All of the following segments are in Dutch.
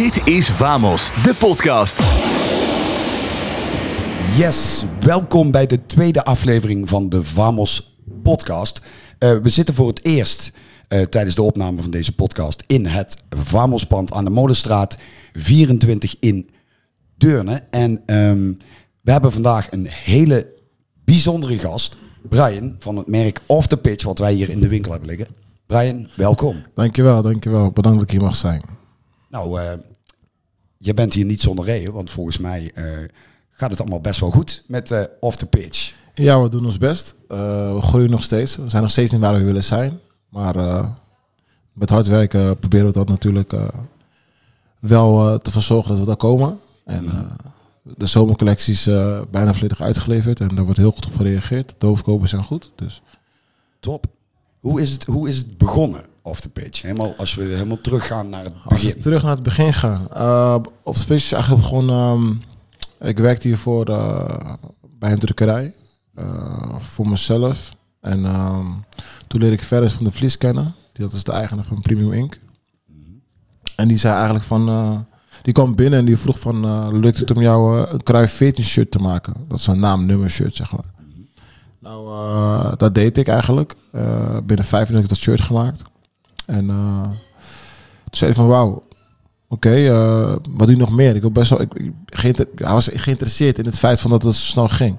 Dit is Vamos, de podcast. Yes, welkom bij de tweede aflevering van de Vamos podcast. Uh, we zitten voor het eerst uh, tijdens de opname van deze podcast in het Vamospand aan de Molenstraat 24 in Deurne. En um, we hebben vandaag een hele bijzondere gast, Brian van het merk Off the Pitch, wat wij hier in de winkel hebben liggen. Brian, welkom. Dankjewel, dankjewel. Bedankt dat ik hier mag zijn. Nou, uh, je bent hier niet zonder reden, want volgens mij uh, gaat het allemaal best wel goed met uh, Off the Pitch. Ja, we doen ons best. we groeien nog steeds. We zijn nog steeds niet waar we willen zijn. Maar met hard werken proberen we dat natuurlijk wel te verzorgen dat we daar komen. En de zomercollecties bijna volledig uitgeleverd en daar wordt heel goed op gereageerd. De overkopen zijn goed. Dus. Top. Hoe is het, hoe is het begonnen, off the pitch? Helemaal, als we helemaal teruggaan naar het begin. Als we terug naar het begin gaan. Uh, off the pitch is eigenlijk begonnen... Um, ik werkte hiervoor uh, bij een drukkerij. Uh, voor mezelf. En um, toen leerde ik verder van de Vlies kennen. Dat is de eigenaar van Premium Ink. En die zei eigenlijk van... Die kwam binnen en die vroeg van... Lukt het om jou een Cruijff 14 shirt te maken? Dat is een naam, nummer shirt, zeg maar. Nou, uh, dat deed ik eigenlijk. Uh, binnen vijf minuten heb ik dat shirt gemaakt. En uh, toen zei hij van, wauw, oké, okay, wat doe je nog meer? Ik, wil best wel, ik, ik, hij was geïnteresseerd in het feit van dat het zo snel ging.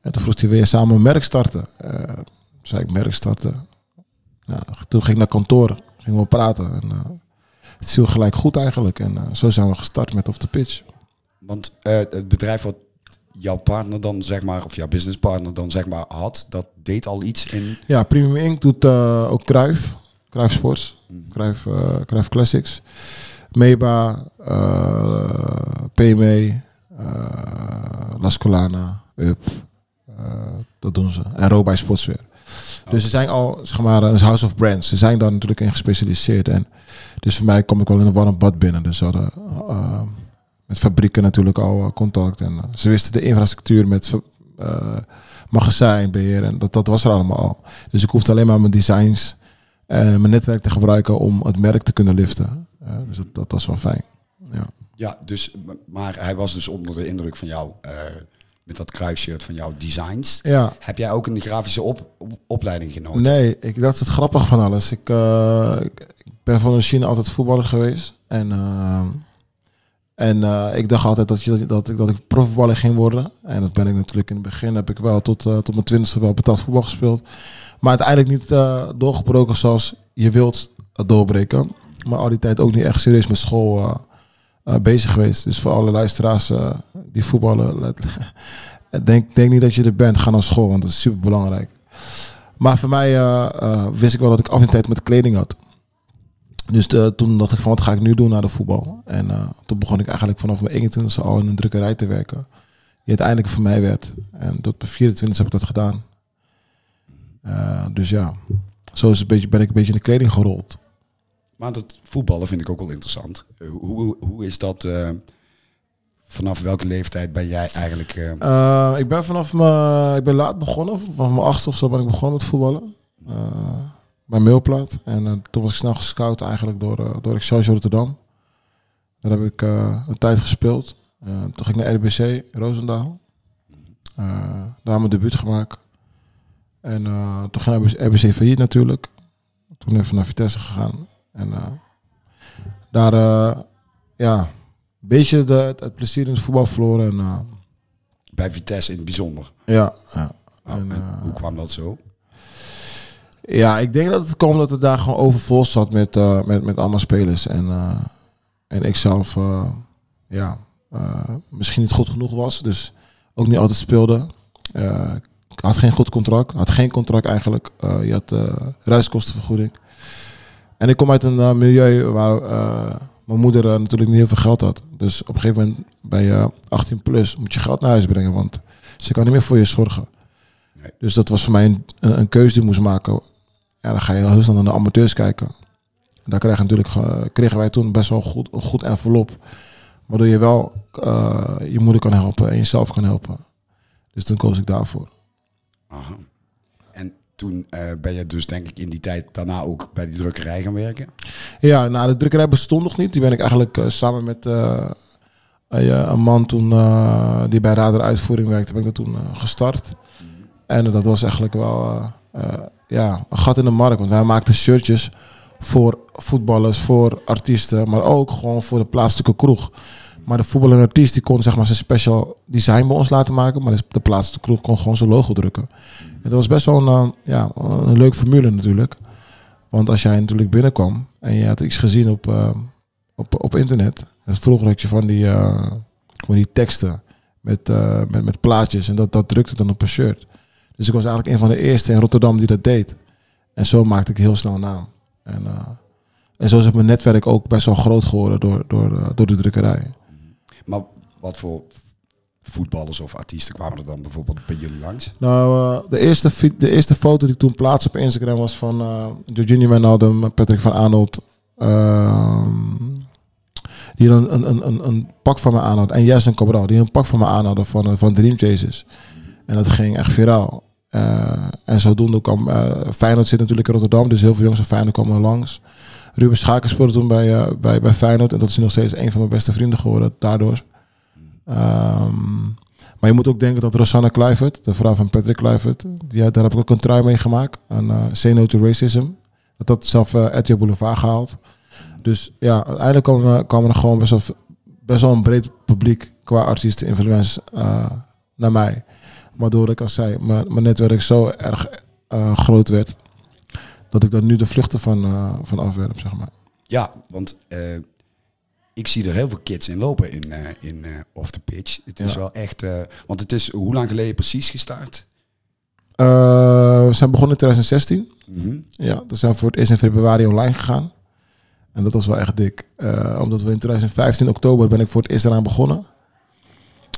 En toen vroeg hij weer samen een merk starten. toen zei ik, merk starten. Nou, toen ging ik naar kantoor, gingen we praten. En, het viel gelijk goed eigenlijk. En zo zijn we gestart met Off the Pitch. Want het bedrijf wat jouw partner dan zeg maar, of jouw businesspartner dan zeg maar had, dat deed al iets in. Ja, Premium Ink doet ook Kruif, Kruif Sports. Kruif, uh, Kruif Classics, Meba, uh, PME, La Scolana, Up, dat doen ze. En Robij Sportswear. Dus ze zijn al, zeg maar, een house of brands. Ze zijn daar natuurlijk in gespecialiseerd. En dus voor mij kom ik wel in een warm bad binnen. Dus ze hadden met fabrieken natuurlijk al eh, contact. En eh, ze wisten de infrastructuur met uh, magazijn, beheer en dat, dat was er allemaal al. Dus ik hoefde alleen maar mijn designs mijn netwerk te gebruiken om het merk te kunnen liften. Uh, dus dat, dat was wel fijn. Ja. ja, dus, maar hij was dus onder de indruk van jou, uh, met dat kruisshirt van jouw designs. Ja. Heb jij ook een grafische op, op, opleiding genomen? Nee, ik, dat is het grappige van alles. Ik, uh, ik, ben van China altijd voetballer geweest. En en uh, ik dacht altijd dat, je, dat, ik, dat ik profvoetballer ging worden. En dat ben ik natuurlijk in het begin. Heb ik wel tot, tot mijn twintigste wel betaald voetbal gespeeld. Maar uiteindelijk niet uh, doorgebroken zoals je wilt doorbreken. Maar al die tijd ook niet echt serieus met school bezig geweest. Dus voor alle luisteraars die voetballen, denk, denk niet dat je er bent. Ga naar school, want dat is super belangrijk. Maar voor mij wist ik wel dat ik af en tijd met kleding had. Dus eh, toen dacht ik van wat ga ik nu doen naar de voetbal. En toen begon ik eigenlijk vanaf mijn 21 al in een drukkerij te werken. Die uiteindelijk voor mij werd. En tot mijn 24 heb ik dat gedaan. Uh, dus ja, zo is een beetje, ben ik een beetje in de kleding gerold. Maar dat voetballen vind ik ook wel interessant. Hoe, hoe is dat? Uh, vanaf welke leeftijd ben jij eigenlijk? ik ben vanaf mijn, ik ben laat begonnen. Vanaf mijn achtste of zo ben ik begonnen met voetballen mijn mailplaat. En toen was ik snel gescout eigenlijk door, door Excelsior Rotterdam. Daar heb ik een tijd gespeeld. toen ging ik naar RBC, Roosendaal. daar mijn debuut gemaakt. En toen ging RBC, RBC failliet natuurlijk. Toen even naar Vitesse gegaan. En daar, ja, een beetje de, het, het, plezier in het voetbal verloren. En, Bij Vitesse in het bijzonder? Ja. ja. Oh, en, hoe kwam dat zo? Ja, ik denk dat het komt dat het daar gewoon overvol zat met, uh, met, met allemaal spelers. En, uh, en ik zelf, uh, ja, misschien niet goed genoeg was. Dus ook niet altijd speelde. Had geen goed contract. Had geen contract eigenlijk. je had reiskostenvergoeding. En ik kom uit een milieu waar mijn moeder natuurlijk niet heel veel geld had. Dus op een gegeven moment bij je 18 plus moet je geld naar huis brengen. Want ze kan niet meer voor je zorgen. Dus dat was voor mij een, een, keuze die ik moest maken. Ja, dan ga je heel snel naar de amateurs kijken. Daar kregen, natuurlijk, kregen wij toen best wel goed, een goed envelop. Waardoor je wel uh, je moeder kan helpen en jezelf kan helpen. Dus toen koos ik daarvoor. Aha. En toen eh, ben je dus denk ik in die tijd daarna ook bij die drukkerij gaan werken. Ja, nou, de drukkerij bestond nog niet. Die ben ik eigenlijk eh, samen met eh, een, een man toen eh, die bij Radar Uitvoering werkte, ben ik dat toen eh, gestart. En dat was eigenlijk wel eh, eh, ja, een gat in de markt. Want wij maakten shirtjes voor voetballers, voor artiesten, maar ook gewoon voor de plaatselijke kroeg. Maar de voetballer en artiest die kon zeg maar zijn special design bij ons laten maken, maar de- plaatselijke kroeg kon gewoon zijn logo drukken. En dat was best wel een, eh, ja, een leuk formule natuurlijk. Want als jij natuurlijk binnenkwam en je had iets gezien op, eh, op, op internet. Vroeger had je van die, van die teksten met, met, met plaatjes. En dat, dat drukte dan op een shirt. Dus ik was eigenlijk een van de eerste in Rotterdam die dat deed. En zo maakte ik heel snel naam. En, en zo is mijn netwerk ook best wel groot geworden door, door, door de drukkerij. Maar wat voor voetballers of artiesten kwamen er dan bijvoorbeeld bij jullie langs? Nou, eh, de, eerste, de eerste foto die ik toen plaatste op Instagram was van uh, Jorginho Wijnaldum, Patrick van Arnold. ehm, die een, een, een, een, pak van me aanhadden. En Jason Cabral, die een pak van me aanhadden van, eh, van Dream Chasers. En dat ging echt viraal. En zodoende kwam... eh Feyenoord zit natuurlijk in Rotterdam, dus heel veel jongens van Feyenoord kwamen langs. Ruben Schaken speelde toen bij, eh, bij, bij Feyenoord. En dat is nog steeds een van mijn beste vrienden geworden daardoor. Ehm, maar je moet ook denken dat Rosanna Kluivert, de vrouw van Patrick Kluivert, daar heb ik ook een trui mee gemaakt. Aan uh, Say No to Racism. Dat had zelf uh, Boulevard gehaald. Dus ja, uiteindelijk kwamen, kwamen er gewoon best wel, best wel een breed publiek qua artiesten, influencers uh, naar mij. Waardoor ik, als zei, mijn, mijn netwerk zo erg uh, groot werd, dat ik daar nu de vluchten van, uh, van afwerp, zeg maar. Ja, want uh, ik zie er heel veel kids in lopen in, uh, in Off the Pitch. Het is ja. wel echt... want het is hoe lang geleden precies gestart? we zijn begonnen in 2016. Mm -hmm. Ja, we zijn voor het eerst in februari online gegaan. En dat was wel echt dik. omdat we in 2015 oktober ben ik voor het eerst eraan begonnen.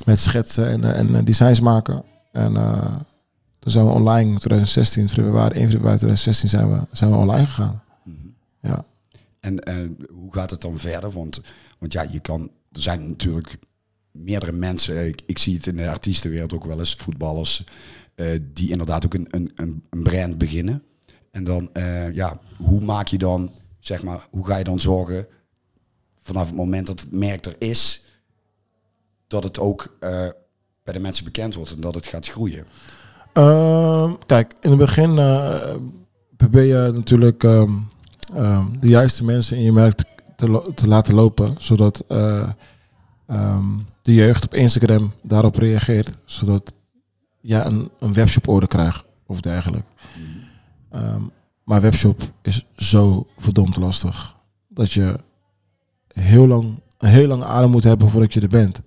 Met schetsen en, en designs maken. En toen zijn we online in 2016, februari, 1 februari 2016 zijn we, zijn we online gegaan. Mm -hmm. Ja. En uh, hoe gaat het dan verder? Want, want ja, je kan, er zijn natuurlijk meerdere mensen, ik, ik zie het in de artiestenwereld ook wel eens, voetballers, uh, die inderdaad ook een, een, een brand beginnen. En dan, uh, ja, hoe maak je dan, zeg maar, hoe ga je dan zorgen vanaf het moment dat het merk er is, dat het ook bij de mensen bekend wordt en dat het gaat groeien? Uh, kijk, in het begin ben je natuurlijk um, um, de juiste mensen in je merk te, te, te laten lopen, zodat uh, um, de jeugd op Instagram daarop reageert, zodat jij een, een webshop order krijgt of dergelijke. Maar webshop is zo verdomd lastig dat je heel lang, een heel lang adem moet hebben voordat je er bent.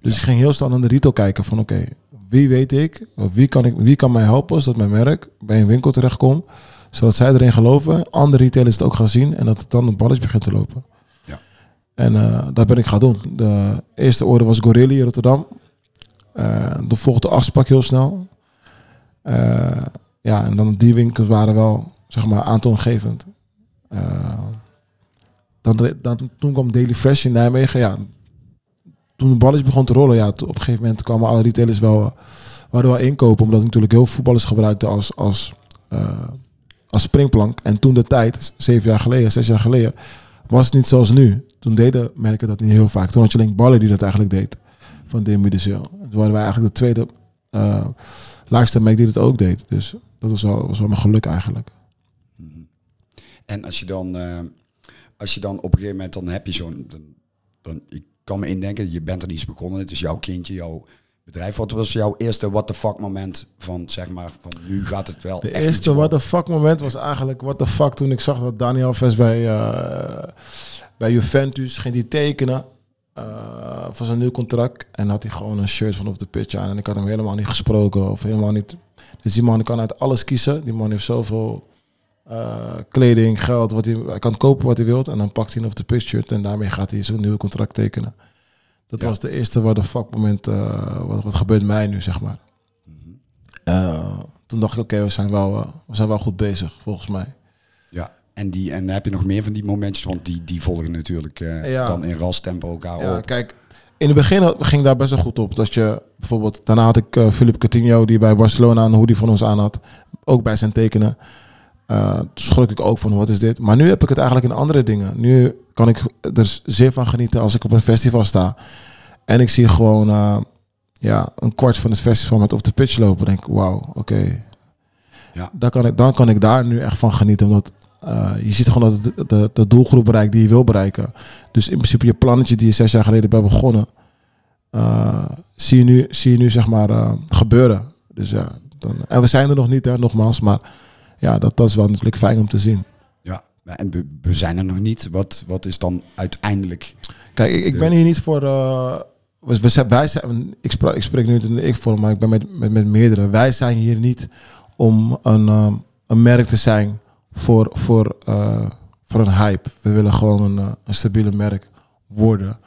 Dus ja. ik ging heel snel naar de retail kijken van oké, okay, wie weet ik, of wie kan, ik, wie kan mij helpen zodat mijn merk bij een winkel terechtkomt, zodat zij erin geloven, andere retailers het ook gaan zien en dat het dan een balletje begint te lopen. Ja. En uh, dat ben ik gaan doen. De eerste order was Gorilli in Rotterdam. Uh, de volgende afspraak heel snel. Uh, ja, en dan die winkels waren wel, zeg maar, aantoongevend. dan, dan, toen kwam Daily Fresh in Nijmegen. Ja, toen de balletje begon te rollen, ja, op een gegeven moment kwamen alle retailers wel, waren wel inkopen. Omdat natuurlijk heel veel voetballers gebruikten als, als, uh, als springplank. En toen de tijd, zeven jaar geleden, zes jaar geleden, was het niet zoals nu. Toen deden merken dat niet heel vaak. Toen had je alleen Ballen die dat eigenlijk deed. Van Demi de. Toen waren wij eigenlijk de tweede uh, merk die dat ook deed. Dus dat was wel, was wel mijn geluk eigenlijk. En als je dan, als je dan op een gegeven moment, dan heb je zo'n... Dan, dan, ik kan me indenken, je bent er iets begonnen. Het is jouw kindje, jouw bedrijf. Wat was jouw eerste what the fuck moment van, zeg maar, van nu gaat het wel De eerste what the fuck moment was eigenlijk what the fuck toen ik zag dat Daniel Ves bij, uh, bij Juventus ging die tekenen uh, voor zijn nieuw contract. En had hij gewoon een shirt van op de pitch aan. En ik had hem helemaal niet gesproken of helemaal niet... Dus die man kan uit alles kiezen. Die man heeft zoveel... Uh, kleding, geld, wat hij, hij kan kopen wat hij wilt. En dan pakt hij of de pitch shirt en daarmee gaat hij zo'n nieuw contract tekenen. Dat ja. was de eerste wat de fuck moment, uh, wat, wat gebeurt mij nu, zeg maar. -hmm. uh, toen dacht ik, oké, okay, we, zijn wel, we zijn wel goed bezig, volgens mij. Ja, en, die, en heb je nog meer van die momentjes? Want die, die volgen natuurlijk ja. dan in ras tempo elkaar ja, op. Kijk, in het begin ging daar best wel goed op. Dat je bijvoorbeeld, daarna had ik Philip Coutinho die bij Barcelona een hoodie van ons aan had. Ook bij zijn tekenen. Uh, toen schrok ik ook van, wat is dit? Maar nu heb ik het eigenlijk in andere dingen. Nu kan ik er zeer van genieten als ik op een festival sta. En ik zie gewoon uh, ja, een kwart van het festival met op de pitch lopen. denk ik, wauw, oké. Ja. Dan, kan ik, dan kan ik daar nu echt van genieten. Omdat uh, je ziet gewoon dat de, de, de, doelgroep bereikt die je wil bereiken. Dus in principe je plannetje die je zes jaar geleden bent begonnen, zie, je nu, zie je nu zeg maar gebeuren. Dus ja, dan, en we zijn er nog niet, hè, nogmaals, maar ja, dat, dat is wel natuurlijk fijn om te zien. Ja, en we, we zijn er nog niet. Wat, wat is dan uiteindelijk? Kijk, ik, ik ben hier niet voor. we, we, wij zijn, ik, spreek, ik spreek nu in de ik-vorm, maar ik ben met, met, met meerdere. Wij zijn hier niet om een, een merk te zijn voor, voor, uh, voor een hype. We willen gewoon een, uh, een stabiele merk worden.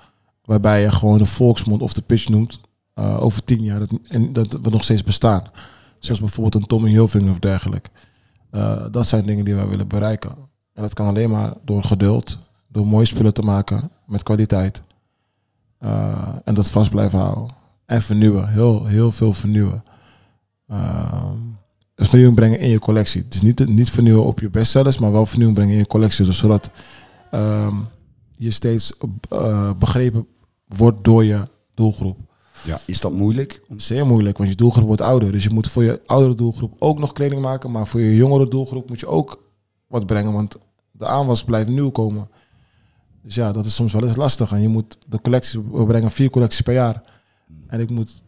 Waarbij je gewoon de volksmond of de pitch noemt. Uh, over tien jaar. Dat, en dat we nog steeds bestaan. Zoals bijvoorbeeld een Tommy Hilfiger of dergelijke. Dat zijn dingen die wij willen bereiken. En dat kan alleen maar door geduld. Door mooie spullen te maken met kwaliteit. en dat vast blijven houden. En vernieuwen. Heel, heel veel vernieuwen. Ehm, vernieuwing brengen in je collectie. Dus niet, niet vernieuwen op je bestsellers, maar wel vernieuwing brengen in je collectie. Dus zodat ehm, je steeds begrepen wordt door je doelgroep. Ja, is dat moeilijk? Zeer moeilijk, want je doelgroep wordt ouder. Dus je moet voor je oudere doelgroep ook nog kleding maken. Maar voor je jongere doelgroep moet je ook wat brengen. Want de aanwas blijft nieuw komen. Dus ja, dat is soms wel eens lastig. En je moet de collecties, we brengen vier collecties per jaar. En ik moet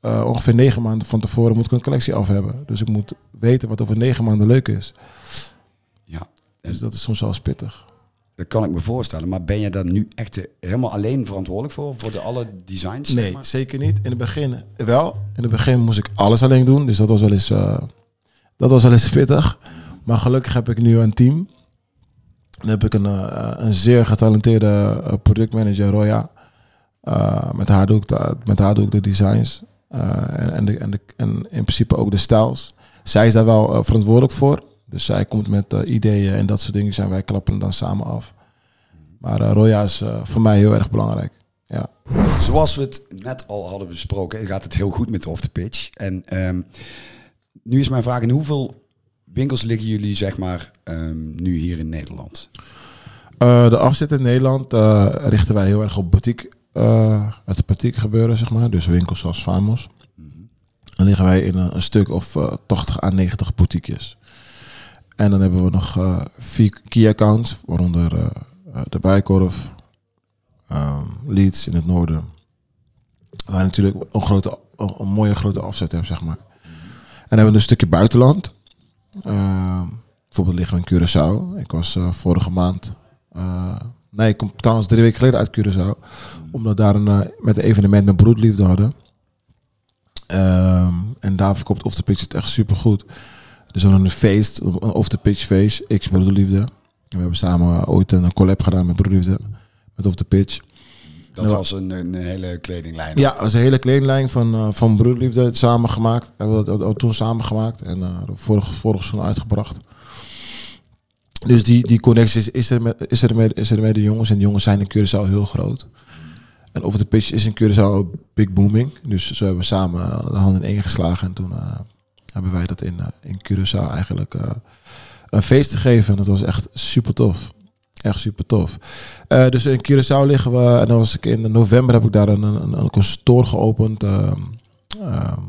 uh, ongeveer negen maanden van tevoren moet ik een collectie af hebben. Dus ik moet weten wat over negen maanden leuk is. Ja. Dus dat is soms wel pittig. Dat kan ik me voorstellen. Maar ben je daar nu echt helemaal alleen verantwoordelijk voor? Voor de alle designs? Nee, zeker niet. In het begin wel. In het begin moest ik alles alleen doen. Dus dat was wel eens, uh, dat was wel eens pittig. Maar gelukkig heb ik nu een team. Dan heb ik een, uh, een zeer getalenteerde productmanager, Roya. Uh, met, haar doe ik de, met haar doe ik de designs. Eh, en, en, de, en, de, en in principe ook de styles. Zij is daar wel eh, verantwoordelijk voor. Dus zij komt met uh, ideeën en dat soort dingen. Zijn wij klappen dan samen af. Maar uh, Roya is voor mij heel erg belangrijk. Ja. Zoals we het net al hadden besproken, gaat het heel goed met de off the pitch. En um, nu is mijn vraag: in hoeveel winkels liggen jullie, zeg maar, um, nu hier in Nederland? de afzet in Nederland richten wij heel erg op boutique uh, het boutique gebeuren, zeg maar. Dus winkels zoals Famos. Dan liggen wij in een, een stuk of uh, 80 à 90 boutiques. En dan hebben we nog uh, vier key accounts, waaronder uh, de Bijkorf, um, Leeds in het noorden. Waar natuurlijk een, grote, een, mooie grote afzet hebben, zeg maar. En dan hebben we een stukje buitenland. Ehm, bijvoorbeeld liggen we in Curaçao. Ik was vorige maand Nee, ik kom trouwens drie weken geleden uit Curaçao. Omdat daar een, met een evenement met broedliefde hadden. Um, en daar verkoopt Off the Pitch het echt super goed. Dus we een feest, een Off the Pitch feest, X Broederliefde. En we hebben samen ooit een collab gedaan met Broederliefde. Met Off the Pitch. Dat was een, een, hele kledinglijn. Ja, dat was een hele kledinglijn van, uh, van Broederliefde samen gemaakt. Hebben we dat toen samen gemaakt en uh, vorig, vorig seizoen uitgebracht. Dus die, die connectie is, er met, is, er met, is er met de jongens. En de jongens zijn in Curaçao heel groot. En over de pitch is in Curaçao big booming. Dus zo hebben we samen de handen in één geslagen. En toen uh, hebben wij dat in, uh, in Curaçao eigenlijk uh, een feest gegeven. En dat was echt super tof. Echt super tof. dus in Curaçao liggen we. En dan was ik in november heb ik daar een, een, een, geopend. Ehm, ehm,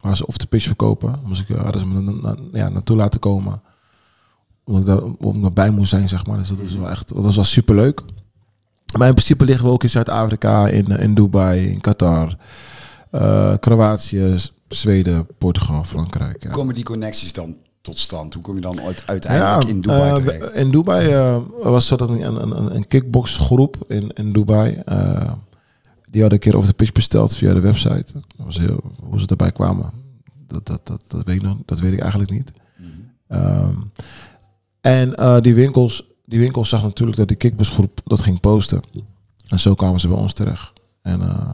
waar ze off the pitch verkopen. Moest ik, ze me na, na, ja, naartoe laten komen omdat ik daar, om erbij moest zijn, zeg maar. Dus dat was wel echt, dat was wel super leuk. Maar in principe liggen we ook in Zuid-Afrika, in, in Dubai, in Qatar, Kroatië, Zweden, Portugal, Frankrijk. Hoe komen die connecties dan tot stand? Hoe kom je dan uiteindelijk in Dubai uh, terecht? In Dubai uh, was dat een, een, een kickboxgroep in, in Dubai. die hadden een keer over de pitch besteld via de website. Dat was heel, hoe ze erbij kwamen, dat, dat, dat, dat, weet, ik nog, dat weet ik eigenlijk niet. Mm -hmm. um, en uh, die, winkels, die winkels zag natuurlijk dat die kickboxgroep dat ging posten. En zo kwamen ze bij ons terecht. En, uh,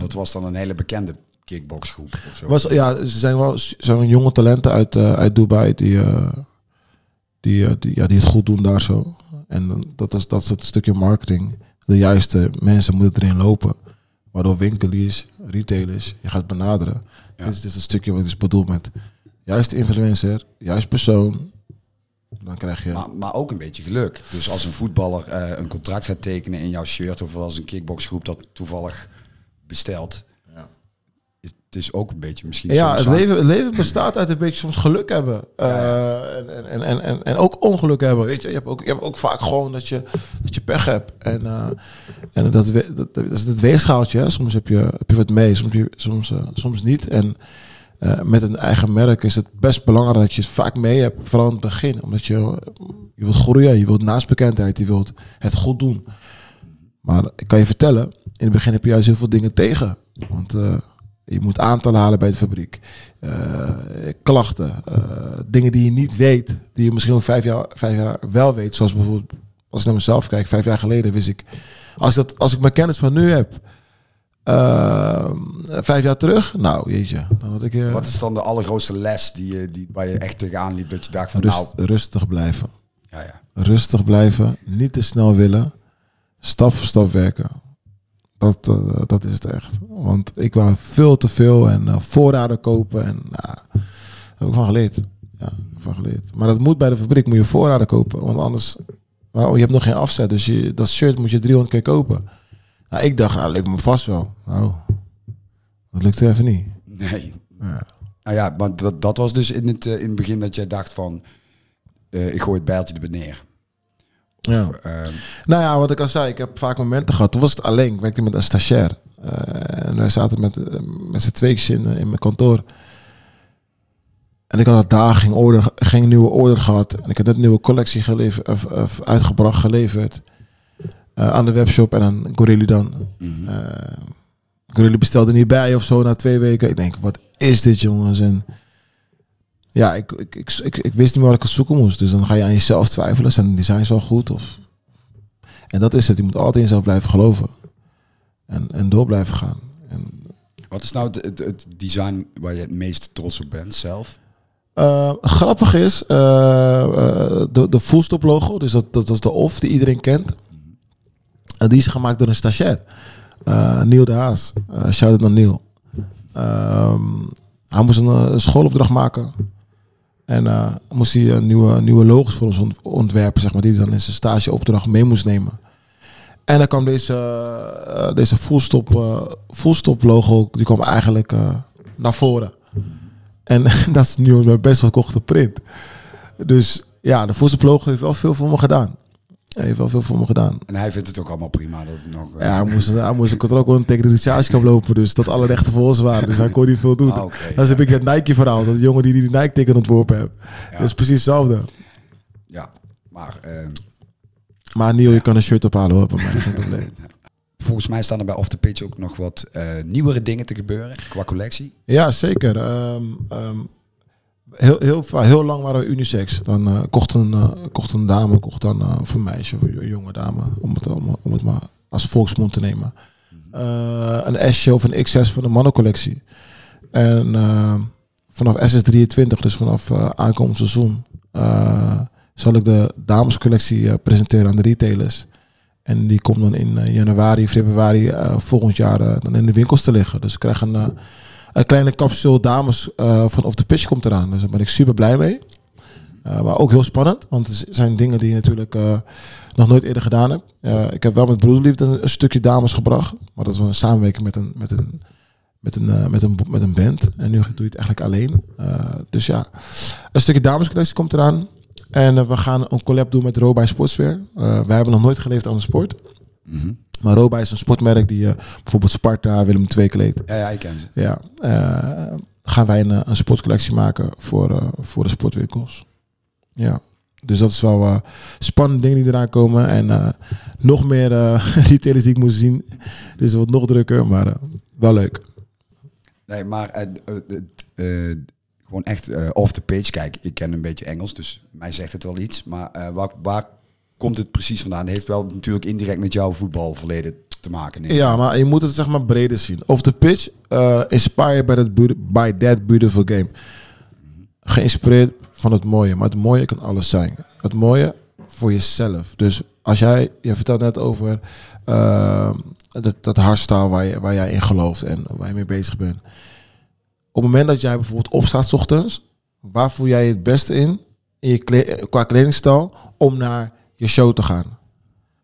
dat was dan een hele bekende kickboxgroep of zo? Was, ja, ze zijn wel zijn jonge talenten uit, uh, uit Dubai die, die, die, ja, die het goed doen daar zo. En dat is, dat is het stukje marketing. De juiste mensen moeten erin lopen. Waardoor winkeliers, retailers, je gaat benaderen. Ja. Dit, is, dit is een stukje wat ik dus bedoel met juiste influencer, juist persoon. Dan krijg je... Maar, maar ook een beetje geluk. Dus als een voetballer eh, een contract gaat tekenen in jouw shirt, of als een kickboxgroep dat toevallig bestelt, Ja. is het is ook een beetje misschien. Ja, het aan- leven, het leven bestaat uit een beetje soms geluk hebben. Eh, en, en, en, en, en ook ongeluk hebben. Weet je, je hebt ook, je hebt ook vaak gewoon dat je, dat je pech hebt. En, eh, en dat, we- dat, dat is het weegschaaltje. Hè. Soms heb je, heb je wat mee, soms, heb je- soms, eh, soms niet. En eh, met een eigen merk is het best belangrijk dat je het vaak mee hebt. Vooral in het begin. Omdat je, je wilt groeien, je wilt naastbekendheid, je wilt het goed doen. Maar ik kan je vertellen, in het begin heb je juist heel veel dingen tegen. Want eh, je moet aantallen halen bij de fabriek. Eh, klachten. eh, dingen die je niet weet. Die je misschien ook vijf jaar, vijf jaar wel weet. Zoals bijvoorbeeld, als ik naar mezelf kijk. Vijf jaar geleden wist ik... Als, ik dat, als ik mijn kennis van nu heb... vijf jaar terug. Nou, jeetje. Dan had ik... Wat is dan de allergrootste les die, je- die, waar je echt tegenaan liep? Dat je dacht van rust, nou, rustig blijven. ja, ja. Rustig blijven. Niet te snel willen. Stap voor stap werken. Dat, eh, dat is het echt. Want ik wou veel te veel en eh, voorraden kopen. En nou, daar heb ik van geleerd. Ja, van geleerd. Maar dat moet bij de fabriek. Moet je voorraden kopen. Want anders... Nou, je hebt nog geen afzet. Dus je, dat shirt moet je 300 keer kopen. Nou, ik dacht, nou, lukt me vast wel. Nou, dat lukte even niet. Nee. Ja. Nou ja, maar dat, dat was dus in het, eh, in het begin dat jij dacht van, eh, ik gooi het bijltje er neer. Ja. Ehm, Nou ja, wat ik al zei, ik heb vaak momenten gehad. Toen was het alleen. Ik werkte met een stagiair. Eh, en wij zaten met, eh, met z'n tweetjes in, in mijn kantoor. En ik had dag geen, order, geen nieuwe order gehad. En ik had net een nieuwe collectie geleverd, of, of uitgebracht, geleverd. eh, aan de webshop en aan Gorilli dan. Eh Gorilli bestelde niet bij of zo na twee weken. Ik denk, wat is dit jongens? En ja, ik, ik, ik, ik, ik wist niet meer wat ik zoeken moest. Dus dan ga je aan jezelf twijfelen. Zijn de designs wel goed? Of... En dat is het. Je moet altijd in jezelf blijven geloven. En, en door blijven gaan. En, Wat is nou het, het, het design waar je het meest trots op bent zelf? eh, grappig is, eh, eh, de, de full stop logo, dus dat, dat, dat is de off die iedereen kent. En die is gemaakt door een stagiair. Neil de Haas. Shout-out naar Neil. Ehm, hij moest een, schoolopdracht maken. En eh, moest hij een nieuwe, nieuwe logos voor ons ont- ontwerpen, zeg maar, die hij dan in zijn stageopdracht mee moest nemen. En dan kwam deze, eh, deze full stop, eh, full stop logo, die kwam eigenlijk naar voren. En dat is nu mijn best verkochte print. Dus ja, de full stop logo heeft wel veel voor me gedaan. Hij heeft wel veel voor me gedaan. En hij vindt het ook allemaal prima dat het nog... eh, Ja, hij moest, hij moest een controle gewoon tegen de recherchekamp lopen. Dus dat alle rechten voor ons waren. Dus hij kon niet veel doen. Ah, dat is een beetje het Nike-verhaal. Dat de jongen die die Nike-teken ontworpen heeft. Ja. Dat is precies hetzelfde. ja, maar ehm, Maar Neil, je kan een shirt ophalen hoor. Bij mij, geen probleem. volgens mij staan er bij Off the Pitch ook nog wat eh, nieuwere dingen te gebeuren qua collectie. Ja, zeker. Ehm, ehm, heel, heel, heel lang waren we unisex. Dan eh, kocht, een, eh, kocht een dame, kocht dan eh, of een meisje, of een jonge dame, om het, om, om het maar als volksmond te nemen. Eh, een S'je of een XS van de mannencollectie. En vanaf SS23, dus vanaf aankomend seizoen, zal ik de damescollectie presenteren aan de retailers. En die komt dan in januari, februari volgend jaar dan in de winkels te liggen. Dus ik krijg een, een kleine capsule dames eh, van Off the Pitch komt eraan. Dus daar ben ik super blij mee. Eh, maar ook heel spannend, want het zijn dingen die je natuurlijk eh, nog nooit eerder gedaan hebt. Ik heb wel met Broederliefde een, stukje dames gebracht. Maar dat wel een samenwerking met een, met een, met een, met een, met een band. En nu doe je het eigenlijk alleen. Dus ja, een stukje damescollectie komt eraan. En we gaan een collab doen met Robij Sportswear. Wij hebben nog nooit geleefd aan de sport. Mhm. Maar Robij is een sportmerk die eh, bijvoorbeeld Sparta, Willem II kleedt. Ja, ja, ik ken ze. Ja, eh, gaan wij een, eh, een sportcollectie maken voor, voor de sportwinkels. Ja, dus dat is wel eh, spannende dingen die eraan komen. En nog meer retailers die ik moet zien. Dus het wordt nog drukker, maar wel leuk. Nee, maar gewoon echt off the page. Kijk, ik ken een beetje Engels, dus mij zegt het wel iets. Maar waar, waar komt het precies vandaan? Heeft wel natuurlijk indirect met jouw voetbalverleden te maken. Ja, maar je moet het zeg maar breder zien. Of the pitch, uh, inspired by that, by that beautiful game. Geïnspireerd van het mooie. Maar het mooie kan alles zijn. Het mooie voor jezelf. Dus als jij, je vertelt net over uh, dat, dat hardstyle waar, je, waar jij in gelooft en waar je mee bezig bent. Op het moment dat jij bijvoorbeeld opstaat 's ochtends, waar voel jij je het beste in, in je kle- qua kledingstijl, om naar show te gaan?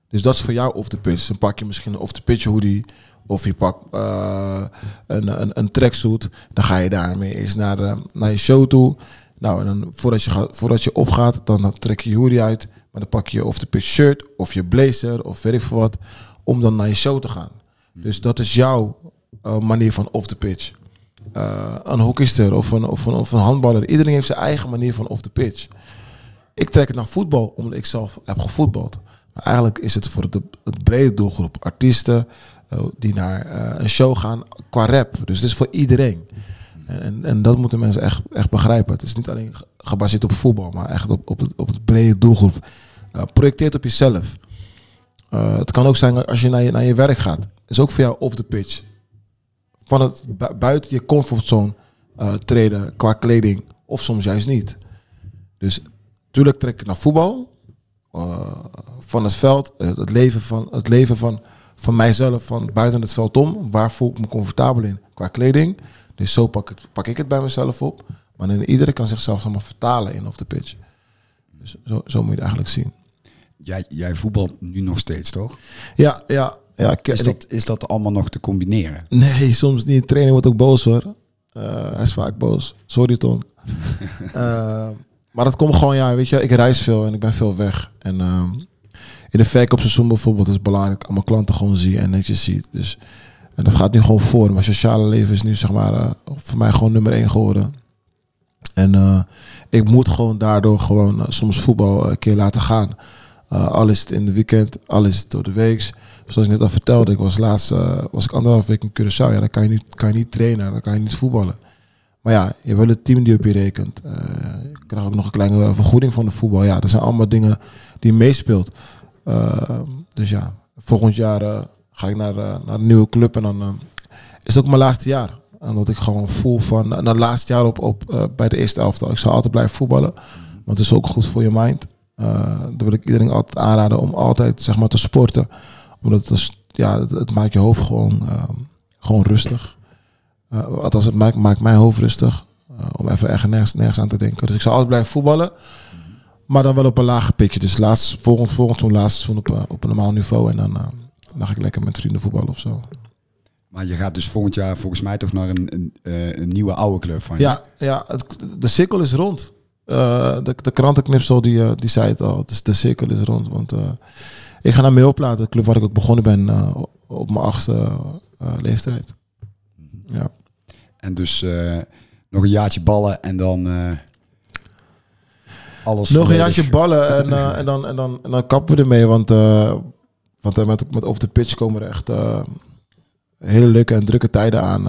Dus dat is voor jou off the pitch. Dan pak je misschien een off the pitch hoodie. Of je pakt eh, een, een, een tracksuit. Dan ga je daarmee eens naar, de, naar je show toe. Nou, en dan voordat je, gaat, voordat je opgaat, dan, trek je je hoodie uit. Maar dan pak je off the pitch shirt of je blazer of weet ik veel wat. Om dan naar je show te gaan. Dus dat is jouw eh, manier van off the pitch. Eh, een hockeyster of een, of, een, of een handballer. Iedereen heeft zijn eigen manier van off the pitch. Ik trek het naar voetbal, omdat ik zelf heb gevoetbald. Maar eigenlijk is het voor de, het brede doelgroep artiesten eh, die naar eh, een show gaan qua rap. Dus het is voor iedereen. En, en, en dat moeten mensen echt, echt begrijpen. Het is niet alleen ge- gebaseerd op voetbal, maar echt op, op, het, op het brede doelgroep. Eh projecteert op jezelf. Het kan ook zijn als je naar je, naar je werk gaat. is ook voor jou off the pitch. Van het bu- buiten je comfortzone treden qua kleding. Of soms juist niet. Dus tuurlijk trek ik naar voetbal. eh, van het veld. eh, het leven van, het leven van, van mijzelf. Van buiten het veld om. Waar voel ik me comfortabel in qua kleding. Dus zo pak, het, pak ik het bij mezelf op. Maar iedereen kan zichzelf allemaal vertalen in off the pitch. Dus zo, zo moet je het eigenlijk zien. Jij, jij voetbalt nu nog steeds, toch? Ja, ja. ja ik, Is dat, is dat allemaal nog te combineren? Nee, soms niet. De trainer wordt ook boos hoor. Eh, hij is vaak boos. Sorry Ton. Eh, maar dat komt gewoon, ja, weet je, ik reis veel en ik ben veel weg. En ehm, in de verkoopseizoen bijvoorbeeld is het belangrijk ik mijn klanten gewoon zie en netjes zie. Dus, en dat gaat nu gewoon voor. Mijn sociale leven is nu zeg maar eh, voor mij gewoon nummer één geworden. En eh, ik moet gewoon daardoor gewoon eh, soms voetbal een keer laten gaan. Eh, al is het in de weekend, al is het door de week. Zoals ik net al vertelde, ik was laatst was ik anderhalf week in Curaçao. Ja, dan kan je, niet, kan je niet trainen, dan kan je niet voetballen. Maar ja, je hebt wel het team die op je rekent. Je krijgt ook nog een kleine vergoeding van de voetbal. Ja, dat zijn allemaal dingen die meespeelt. Eh, dus ja, volgend jaar eh, ga ik naar, eh, naar een nieuwe club en dan eh, is het ook mijn laatste jaar. En dat ik gewoon voel van, na het laatste jaar op, op, bij de eerste elftal. Ik zal altijd blijven voetballen, want het is ook goed voor je mind. Eh dan wil ik iedereen altijd aanraden om altijd zeg maar, te sporten. Omdat het, ja, het, maakt je hoofd gewoon, eh, gewoon rustig. Althans, het maakt, maakt mijn hoofd rustig. Eh, om even ergens nergens, nergens aan te denken. Dus ik zal altijd blijven voetballen. Maar dan wel op een lager pitje. Dus laatst, volgend, volgend laatste seizoen op, eh, op een normaal niveau. En dan, dan ga ik lekker met vrienden voetballen of zo. Maar je gaat dus volgend jaar volgens mij toch naar een, een, een nieuwe oude club van je. Ja, ja het, de cirkel is rond. De, de krantenknipsel die, die zei het al. Dus de cirkel is rond. Want ik ga naar Meelplaat, de club waar ik ook begonnen ben op mijn achtste leeftijd. Ja. En dus nog een jaartje ballen en dan eh, alles Nog een jaartje ballen en, eh, en, dan, en, dan, en dan kappen we ermee. Want, eh, want met, met over de pitch komen er echt hele leuke en drukke tijden aan.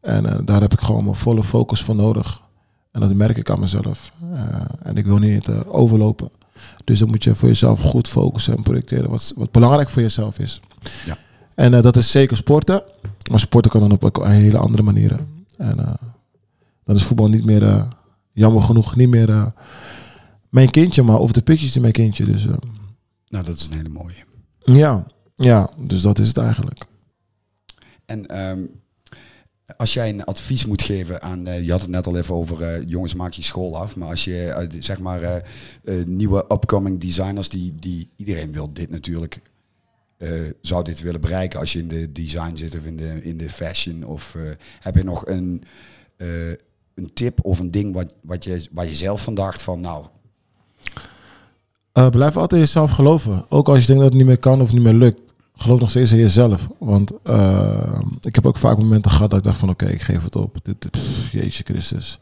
en daar heb ik gewoon mijn volle focus voor nodig. En dat merk ik aan mezelf. En ik wil niet overlopen. Dus dan moet je voor jezelf goed focussen en projecteren wat, wat belangrijk voor jezelf is. Ja. En dat is zeker sporten. Maar sporten kan dan op ook hele andere manieren. En dan is voetbal niet meer, eh, jammer genoeg, niet meer eh, mijn kindje, maar of de pitjes is mijn kindje. Dus eh, Nou, dat is een hele mooie. ja, ja, dus dat is het eigenlijk. En ehm, als jij een advies moet geven aan, je had het net al even over, jongens maak je school af, maar als je zeg maar nieuwe upcoming designers, die, die iedereen wil dit natuurlijk, zou dit willen bereiken als je in de design zit of in de, in de fashion, of heb je nog een, een tip of een ding wat, wat je, waar je zelf van dacht van, nou, Eh, blijf altijd jezelf geloven. Ook als je denkt dat het niet meer kan of niet meer lukt. Geloof nog steeds in jezelf. Want eh, ik heb ook vaak momenten gehad dat ik dacht van oké, ik geef het op. Dit, dit, pff, Christus.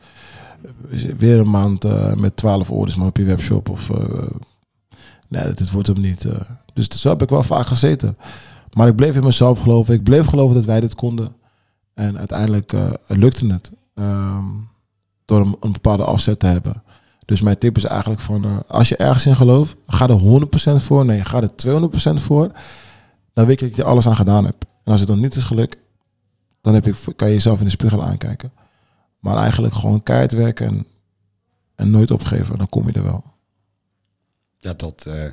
Weer een maand eh, met 12 orders maar op je webshop. Of, nee, dit wordt hem niet. dus zo heb ik wel vaak gezeten. Maar ik bleef in mezelf geloven. Ik bleef geloven dat wij dit konden. En uiteindelijk lukte het. Ehm, door een, bepaalde afzet te hebben. Dus mijn tip is eigenlijk van, eh, als je ergens in gelooft, ga er 100% voor. Nee, ga er 200% voor. Dan weet je dat je alles aan gedaan hebt. En als het dan niet is gelukt, dan heb je, kan je jezelf in de spiegel aankijken. Maar eigenlijk gewoon keihard werken en, en nooit opgeven. Dan kom je er wel. ja, dat, eh,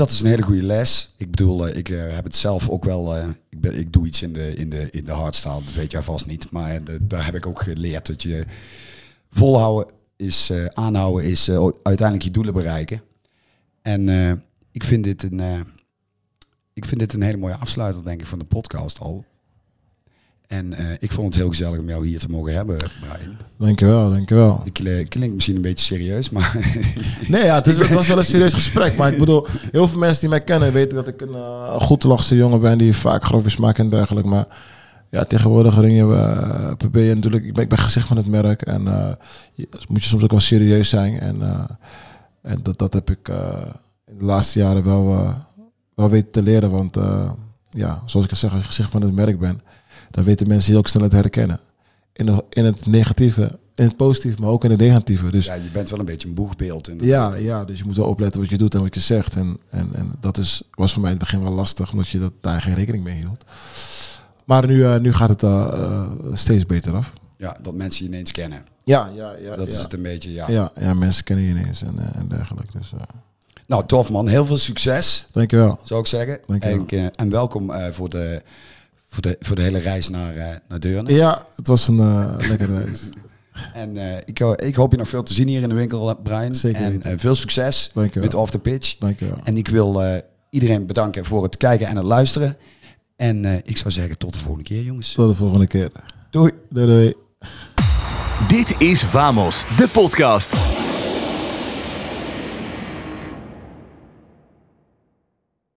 dat is een hele goede les. Ik bedoel, eh, ik eh, heb het zelf ook wel. eh, ik, ben, ik doe iets in de, in de, in de hardstyle, dat weet jij vast niet. Maar de- daar heb ik ook geleerd dat je volhouden is, aanhouden is uiteindelijk je doelen bereiken. En ik, vind dit een, ik vind dit een hele mooie afsluiter, denk ik, van de podcast al. En eh, ik vond het heel gezellig om jou hier te mogen hebben, Brian. Dankjewel, dankjewel. Ik kl- klink misschien een beetje serieus, maar Nee, ja, het, is, het was wel een serieus gesprek. Maar ik bedoel, heel veel mensen die mij kennen weten dat ik een eh, goed lachse jongen ben die vaak grapjes maakt en dergelijke. Maar ja, tegenwoordig ringen we uh, PB en natuurlijk, ik ben, ik ben gezicht van het merk. En eh, je- moet je soms ook wel serieus zijn. En, eh, en dat, dat heb ik eh, in de laatste jaren wel, eh, wel weten te leren. Want eh, ja, zoals ik al zeg, als je gezicht van het merk ben, dan weten mensen je ook snel te herkennen. In, in het negatieve, in het positieve, maar ook in het negatieve. Dus ja, je bent wel een beetje een boegbeeld. inderdaad. ja, ja, dus je moet wel opletten wat je doet en wat je zegt. En, en, en dat is, was voor mij in het begin wel lastig, omdat je dat, daar geen rekening mee hield. Maar nu, eh, nu gaat het eh, steeds beter af. Ja, dat mensen je ineens kennen. Ja, ja, ja. Dat ja. is het een beetje, ja. Ja, ja, mensen kennen je ineens en, en dergelijke. Dus, Nou, tof man. Heel veel succes, dankjewel. zou ik zeggen. Dankjewel. En, en welkom voor, de, voor, de, voor de hele reis naar, eh naar Deurne. Ja, het was een eh, lekkere reis. En eh, ik, ho- ik hoop je nog veel te zien hier in de winkel, Brian. Zeker en veel succes Dankjewel. met Off the Pitch. Dankjewel. En ik wil eh, iedereen bedanken voor het kijken en het luisteren. En eh, ik zou zeggen, tot de volgende keer, jongens. Tot de volgende keer. Doei. Doei doei. Dit is Vamos, de podcast.